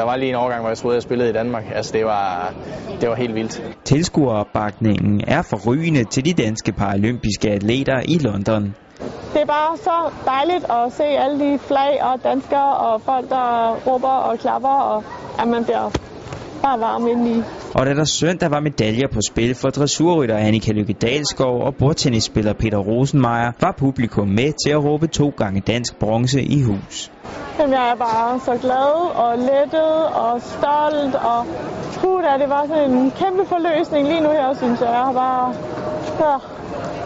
Der var lige en overgang, hvor jeg troede, jeg spillede i Danmark. Altså, det var, det var helt vildt. Tilskueropbakningen er forrygende til de danske paralympiske atleter i London. Det er bare så dejligt at se alle de flag og danskere og folk, der råber og klapper, og at man bliver bare varm indeni. Og da der søndag var medaljer på spil for dressurrytter Annika Lykke Dalskov og bordtennisspiller Peter Rosenmeier, var publikum med til at råbe to gange dansk bronze i hus. Jamen, jeg er bare så glad og lettet og stolt, og puh, det var sådan en kæmpe forløsning lige nu her, synes jeg. Jeg har bare... Ja,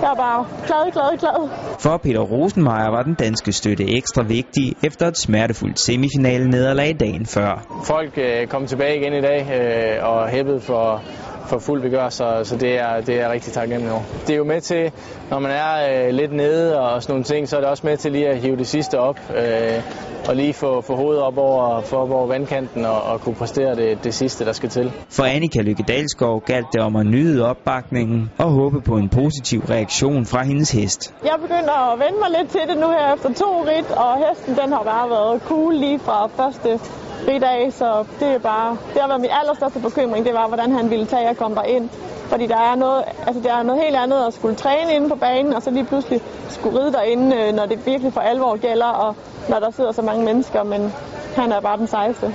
jeg er bare glad, glad, glad. For Peter Rosenmeier var den danske støtte ekstra vigtig efter et smertefuldt semifinale nederlag dagen før. Folk øh, kom tilbage igen i dag øh, og hæppede for, for fuld begør, så, så det, er, det er rigtig taknemmelig over. Det er jo med til, når man er øh, lidt nede og sådan nogle ting, så er det også med til lige at hive det sidste op. Øh, og lige få, få hovedet op over, for op over vandkanten og, og kunne præstere det, det sidste, der skal til. For Annika Lykke Dalskov galt det om at nyde opbakningen og håbe på en positiv reaktion fra hendes hest. Jeg begynder at vende mig lidt til det nu her efter to rit, og hesten den har bare været cool lige fra første fridag, så det er bare, det har været min allerstørste bekymring, det var, hvordan han ville tage at komme derind. Fordi der er, noget, altså der er noget helt andet at skulle træne inde på banen, og så lige pludselig skulle ride derinde, øh, når det virkelig for alvor gælder, og når der sidder så mange mennesker, men han er bare den sejeste.